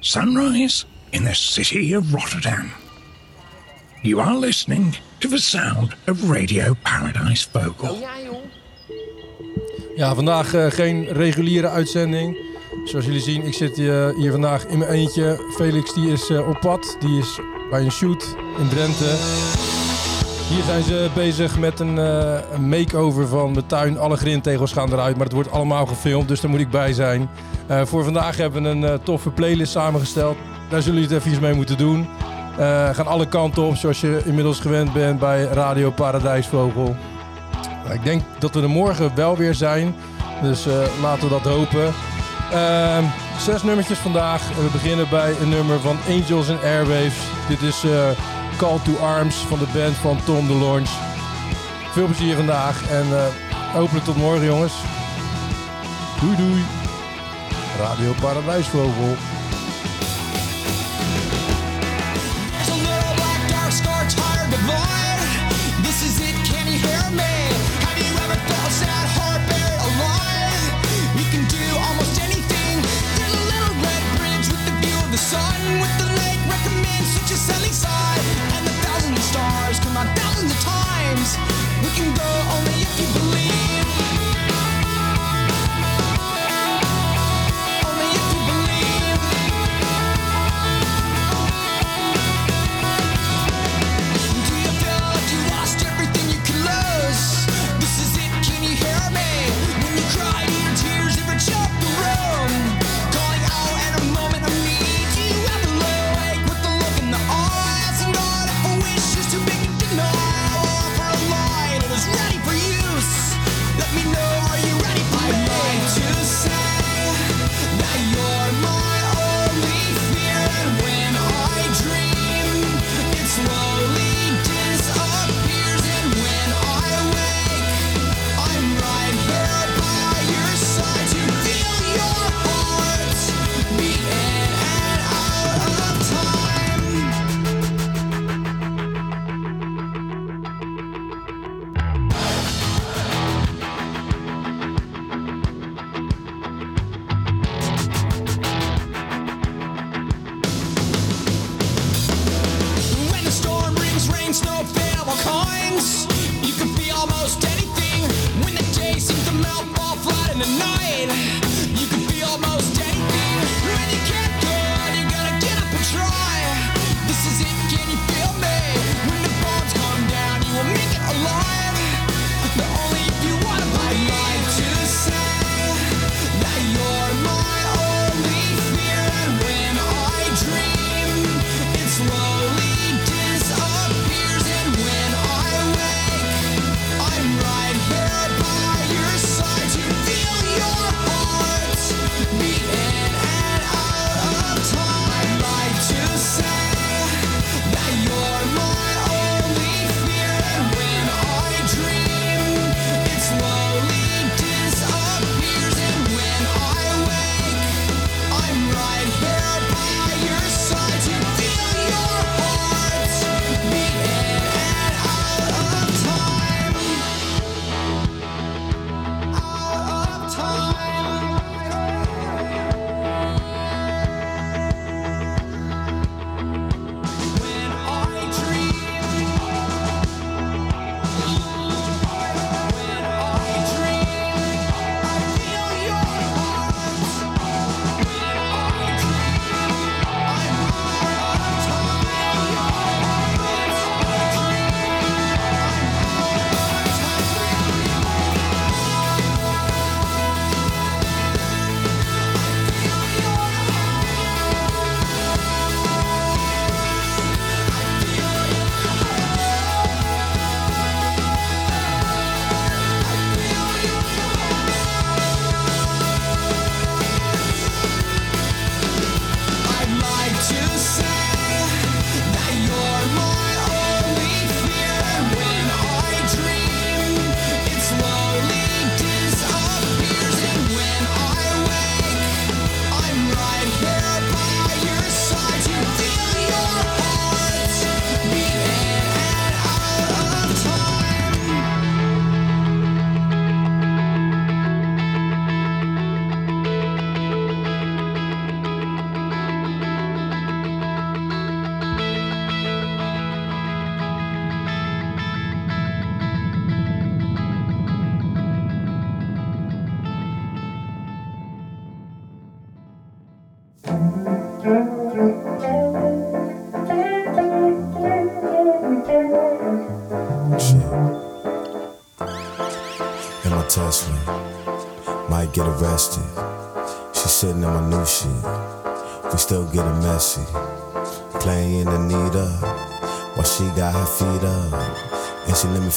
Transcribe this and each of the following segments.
sunrise in the city of Rotterdam. You are listening to the sound of Radio Paradise Vocal. Ja, vandaag uh, geen reguliere uitzending. Zoals jullie zien, ik zit uh, hier vandaag in mijn eentje. Felix die is uh, op pad, die is bij een shoot in Drenthe. Hier zijn ze bezig met een, een makeover van de tuin. Alle grintegels gaan eruit, maar het wordt allemaal gefilmd, dus daar moet ik bij zijn. voor vandaag hebben we een toffe playlist samengesteld. Daar zullen jullie het even mee moeten doen. gaan alle kanten op, zoals je inmiddels gewend bent bij Radio Paradijsvogel. Ik denk dat we er morgen wel weer zijn. Dus uh, laten we dat hopen. Uh, zes nummertjes vandaag. We beginnen bij een nummer van Angels and Airwaves. Dit is uh, Call to Arms van de band van Tom de Launch. Veel plezier vandaag en uh, hopelijk tot morgen jongens. Doei doei. Radio Paradijsvogel.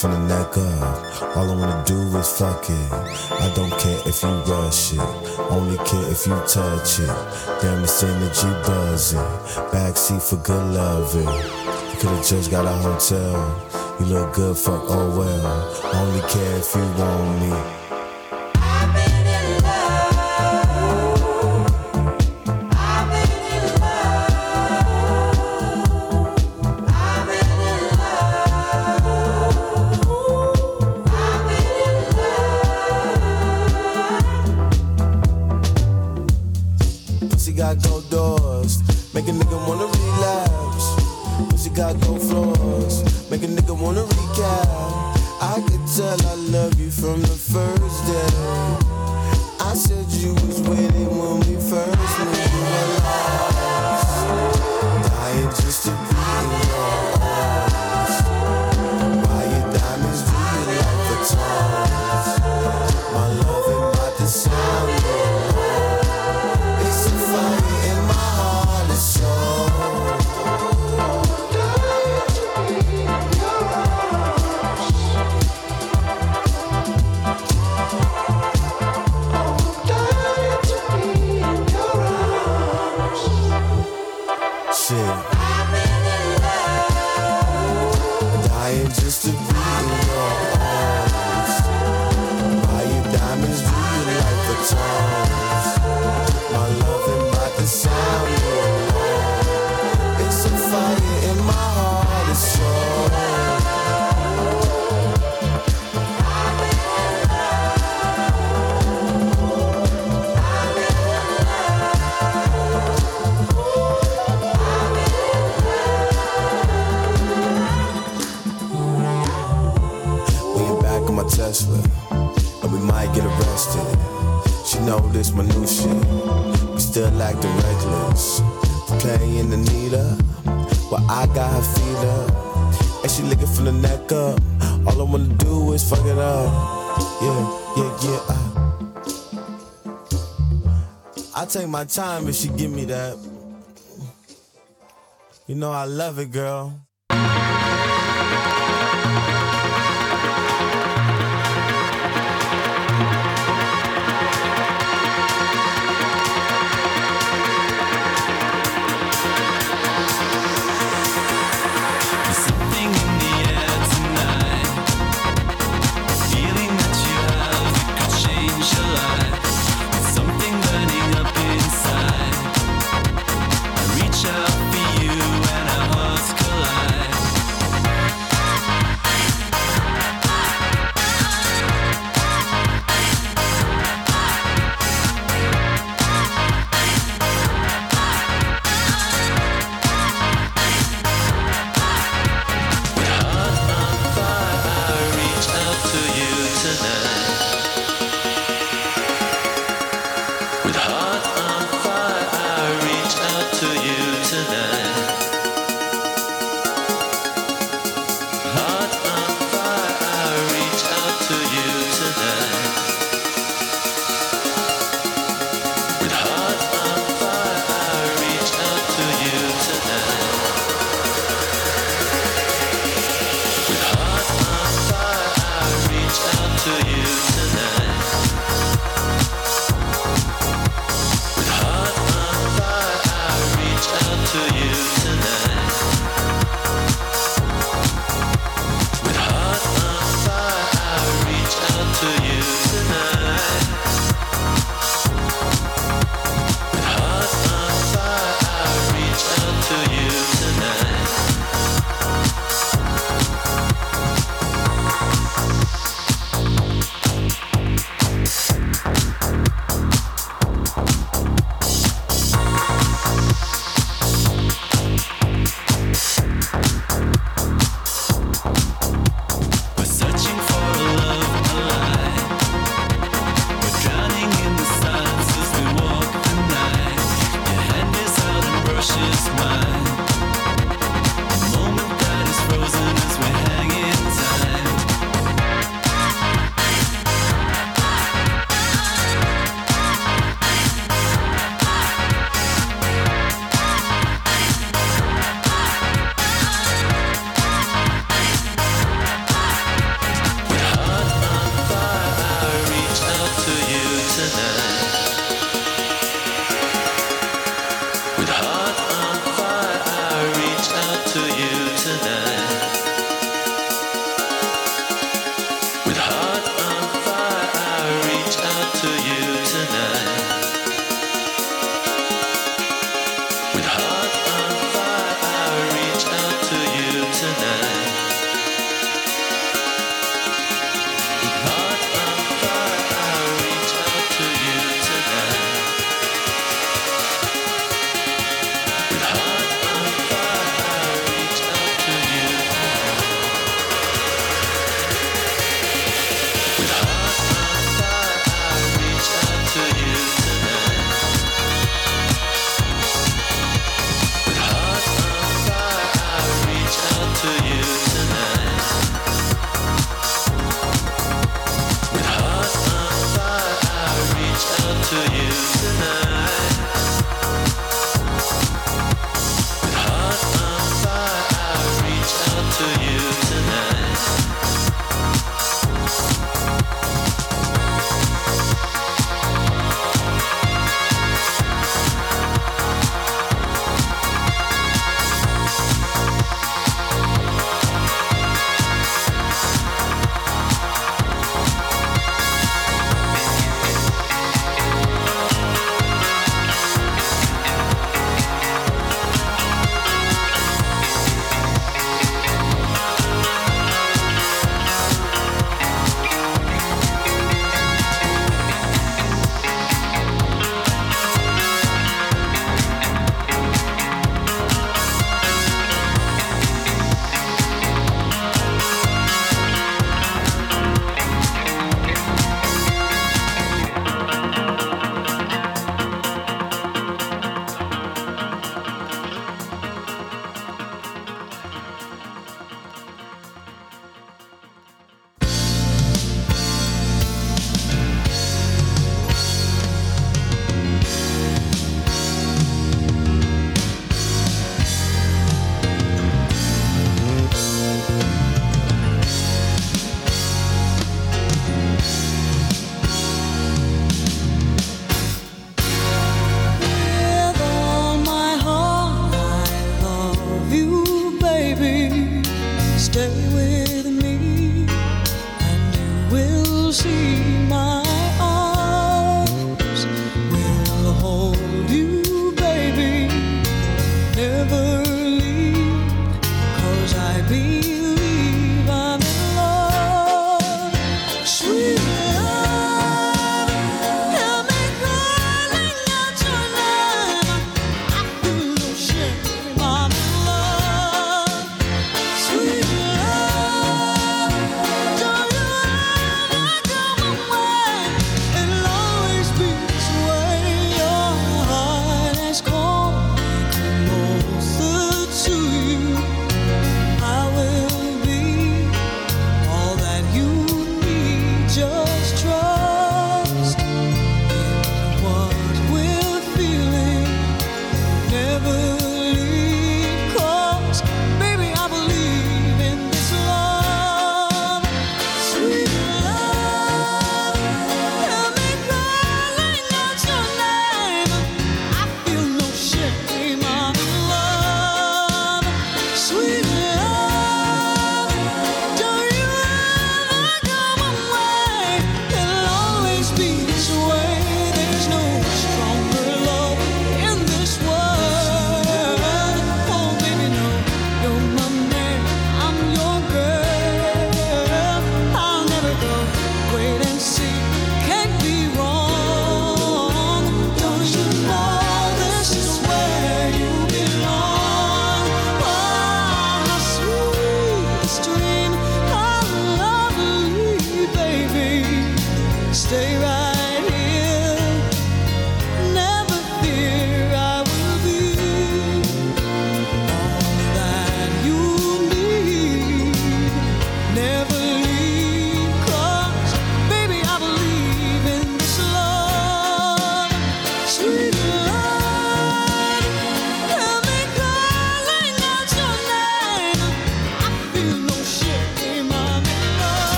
from the neck up. All I wanna do is fuck it. I don't care if you rush it. Only care if you touch it. Damn this energy buzzing. Backseat for good loving. You could've just got a hotel. You look good, fuck, oh well. Only care if you want me. take my time if she give me that. You know I love it, girl.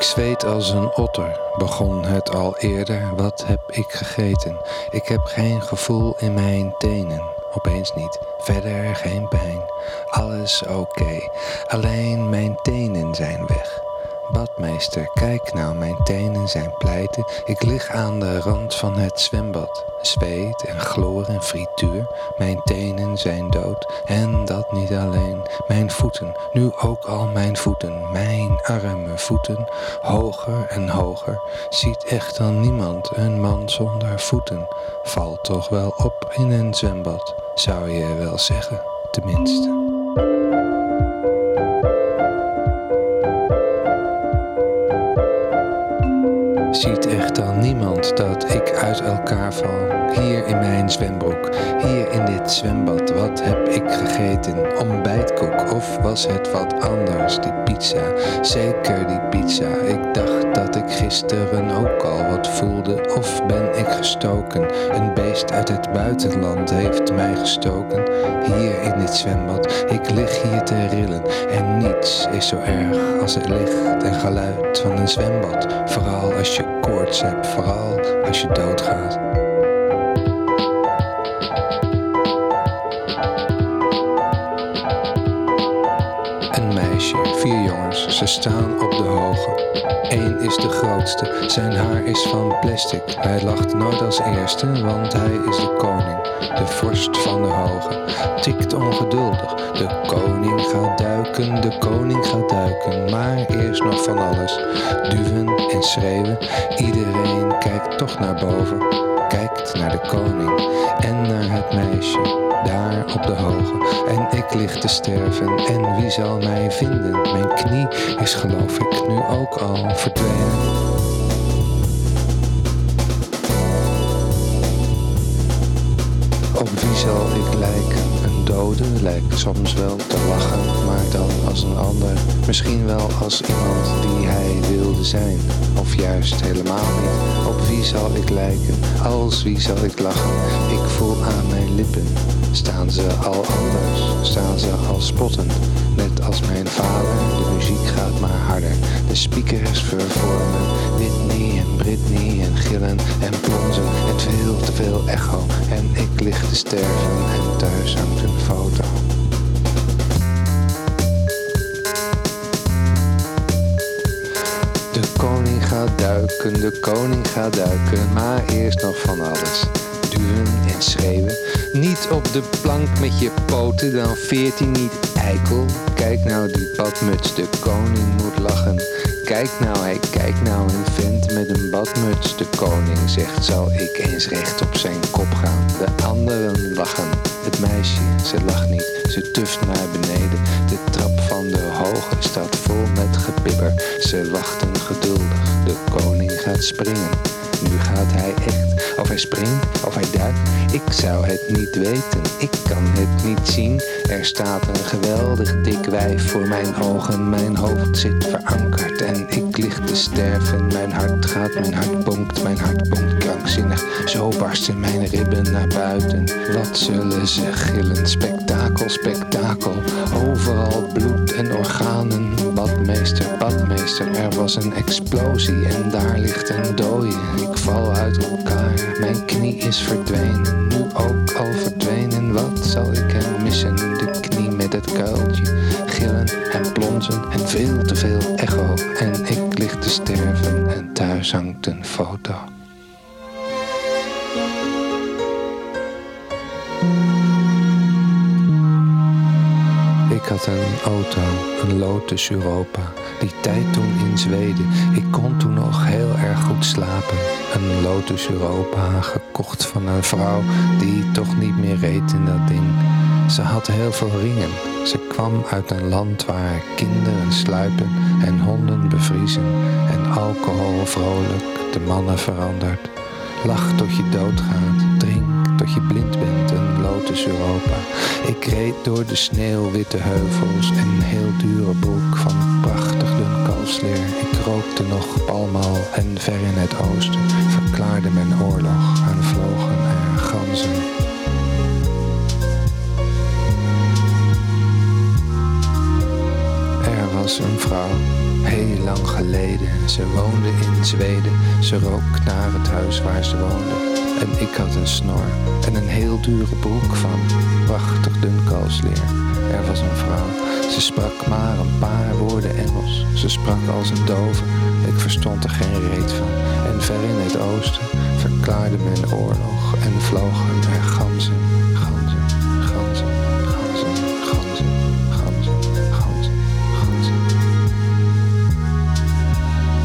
Ik zweet als een otter, begon het al eerder. Wat heb ik gegeten? Ik heb geen gevoel in mijn tenen. Opeens niet. Verder geen pijn. Alles oké. Alleen mijn tenen zijn weg. Badmeester, kijk nou, mijn tenen zijn pleiten. Ik lig aan de rand van het zwembad. Zweet en chloor en frituur. Mijn tenen zijn dood. En dat niet alleen. Mijn voeten, nu ook al mijn voeten. Mijn arme voeten. Hoger en hoger. Ziet echt dan niemand een man zonder voeten. Valt toch wel op in een zwembad. Zou je wel zeggen, tenminste. Ziet echt dan niemand dat ik uit elkaar val? Hier in mijn zwembroek, hier in dit zwembad, wat heb ik gegeten? Ontbijtkoek of was het wat anders? Die pizza, zeker die pizza. Ik dacht dat ik gisteren ook al wat voelde, of ben ik gestoken? Een beest uit het buitenland heeft mij gestoken. Hier in dit zwembad, ik lig hier te rillen en niets is zo erg als het licht en geluid van een zwembad. Vooral als je koorts hebt, vooral als je doodgaat. Ze staan op de hoge. Eén is de grootste, zijn haar is van plastic. Hij lacht nooit als eerste, want hij is de koning. De vorst van de hoge, tikt ongeduldig. De koning gaat duiken, de koning gaat duiken. Maar eerst nog van alles, duwen en schreeuwen. Iedereen kijkt toch naar boven, kijkt naar de koning en naar het meisje daar op de hoge. En ik lig te sterven en wie zal mij vinden? Mijn knie is geloof ik nu ook al verdwenen. Op wie zal ik lijken? Een dode lijkt soms wel te lachen, maar dan als een ander. Misschien wel als iemand die hij wilde zijn, of juist helemaal niet. Op wie zal ik lijken? Als wie zal ik lachen? Ik voel aan mijn lippen. Staan ze al anders? Staan ze al spottend? Net als mijn vader, de muziek gaat maar harder. De speakers vervormen Whitney en Britney en gillen en plonzen. En veel te veel echo. En ik lig te sterven en thuis hangt een foto. De koning gaat duiken, de koning gaat duiken, maar eerst nog van alles. Schreeuwen, niet op de plank met je poten, dan veert hij niet eikel. Kijk nou die badmuts, de koning moet lachen. Kijk nou, hij kijkt nou een vent met een badmuts. De koning zegt, zal ik eens recht op zijn kop gaan. De anderen lachen, het meisje, ze lacht niet, ze tuft naar beneden. De trap van de hoge staat vol met gepipper. Ze wachten geduldig, de koning gaat springen. Nu gaat hij echt, of hij springt, of hij duikt. Ik zou het niet weten, ik kan het niet zien. Er staat een geweldig dik wijf voor mijn ogen. Mijn hoofd zit verankerd en ik lig te sterven. Mijn hart gaat, mijn hart bonkt, mijn hart bonkt krankzinnig. Zo barsten mijn ribben naar buiten. Wat zullen ze gillen? Spektakel, spektakel. Overal bloed en organen. Badmeester, badmeester, er was een explosie en daar ligt een dooie. Ik val uit elkaar, mijn knie is verdwenen. Nu ook al verdwenen, wat zal ik hem missen? De knie met het kuiltje, gillen en plonzen en veel te veel echo. En ik lig te sterven en thuis hangt een foto. Had een auto, een Lotus Europa. Die tijd toen in Zweden. Ik kon toen nog heel erg goed slapen. Een Lotus Europa, gekocht van een vrouw die toch niet meer reed in dat ding. Ze had heel veel ringen. Ze kwam uit een land waar kinderen sluipen en honden bevriezen. En alcohol vrolijk de mannen verandert. Lach tot je doodgaat, tot je blind bent, een Lotus Europa. Ik reed door de sneeuwwitte heuvels en een heel dure broek van prachtig dun kalfsleer. Ik rookte nog palmal en ver in het oosten verklaarde men oorlog en vlogen er ganzen. Er was een vrouw, heel lang geleden. Ze woonde in Zweden, ze rook naar het huis waar ze woonde. En ik had een snor en een heel dure broek van prachtig dun kalfsleer. Er was een vrouw, ze sprak maar een paar woorden Engels. Ze sprak als een dove, ik verstond er geen reet van. En ver in het oosten verklaarde men oorlog en vlogen er ganzen, ganzen, ganzen, ganzen, ganzen, ganzen, ganzen, ganzen.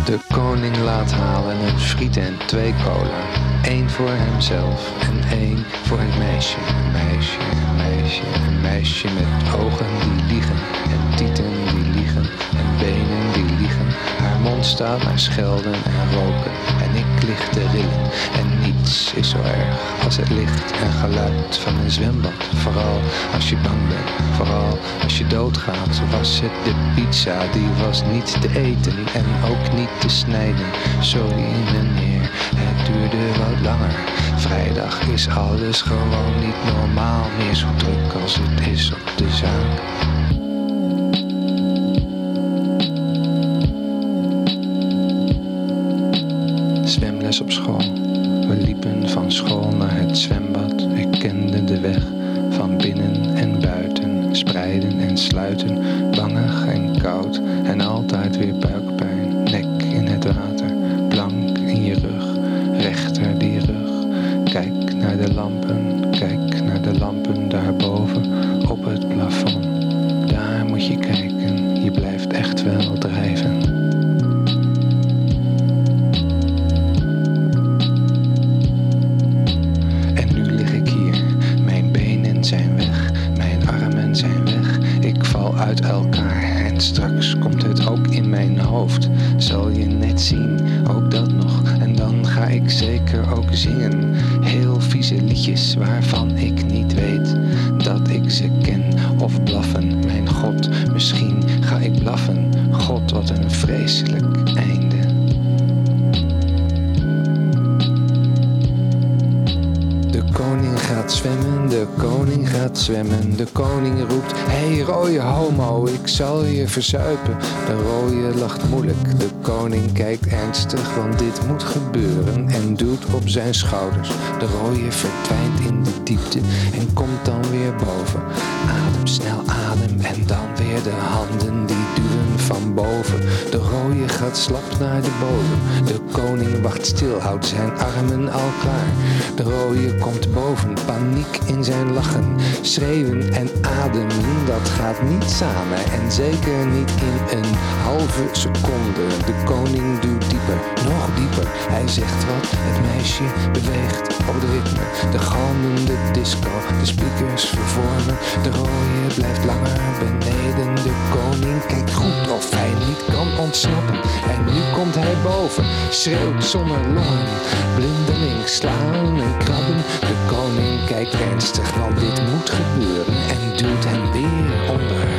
De koning laat halen een friet en twee cola. Eén voor hemzelf en één voor het meisje. Een meisje, een meisje, een meisje met ogen die liegen. En tieten mond staat naar schelden en roken. En ik lig te rillen. En niets is zo erg als het licht en geluid van een zwembad. Vooral als je bang bent. Vooral als je doodgaat. Was het de pizza, die was niet te eten. En ook niet te snijden. Sorry meneer, het duurde wat langer. Vrijdag is alles gewoon niet normaal meer zo druk als het is op de zaak. Op. We liepen van school naar het zwembad. Misschien ga ik blaffen. God, wat een vreselijk de koning gaat zwemmen. De koning roept, hey rode homo, ik zal je verzuipen. De rode lacht moeilijk, de koning kijkt ernstig, want dit moet gebeuren. En duwt op zijn schouders. De rode verdwijnt in de diepte en komt dan weer boven. Adem, snel adem en dan weer de handen die duwen van boven. De rode gaat slap naar de bodem. De koning wacht stil, houdt zijn armen al klaar. De rode komt boven, paniek in zijn lachen. Schreeuwen en ademen, dat gaat niet samen. En zeker niet in een halve seconde. De koning duwt dieper, nog dieper. Hij zegt wat, het meisje beweegt op het ritme. De galmende disco, de speakers vervormen. De rode blijft langer beneden. De koning kijkt goed of hij niet kan ontsnappen. En nu komt hij boven, schreeuwt zonder longen. Blindelings slaan en krabben. De koning kijkt ernstig, want dit moet gebeuren. En duwt hem weer onder.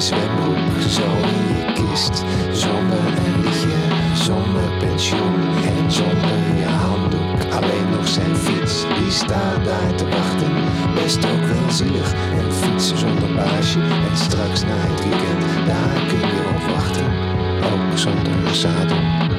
Zo kist. Zonder een liedje, zonder pensioen en zonder je handdoek. Alleen nog zijn fiets, die staat daar te wachten. Best ook wel zielig, een fiets zonder baasje. En straks na het weekend, daar kun je op wachten. Ook zonder zadel.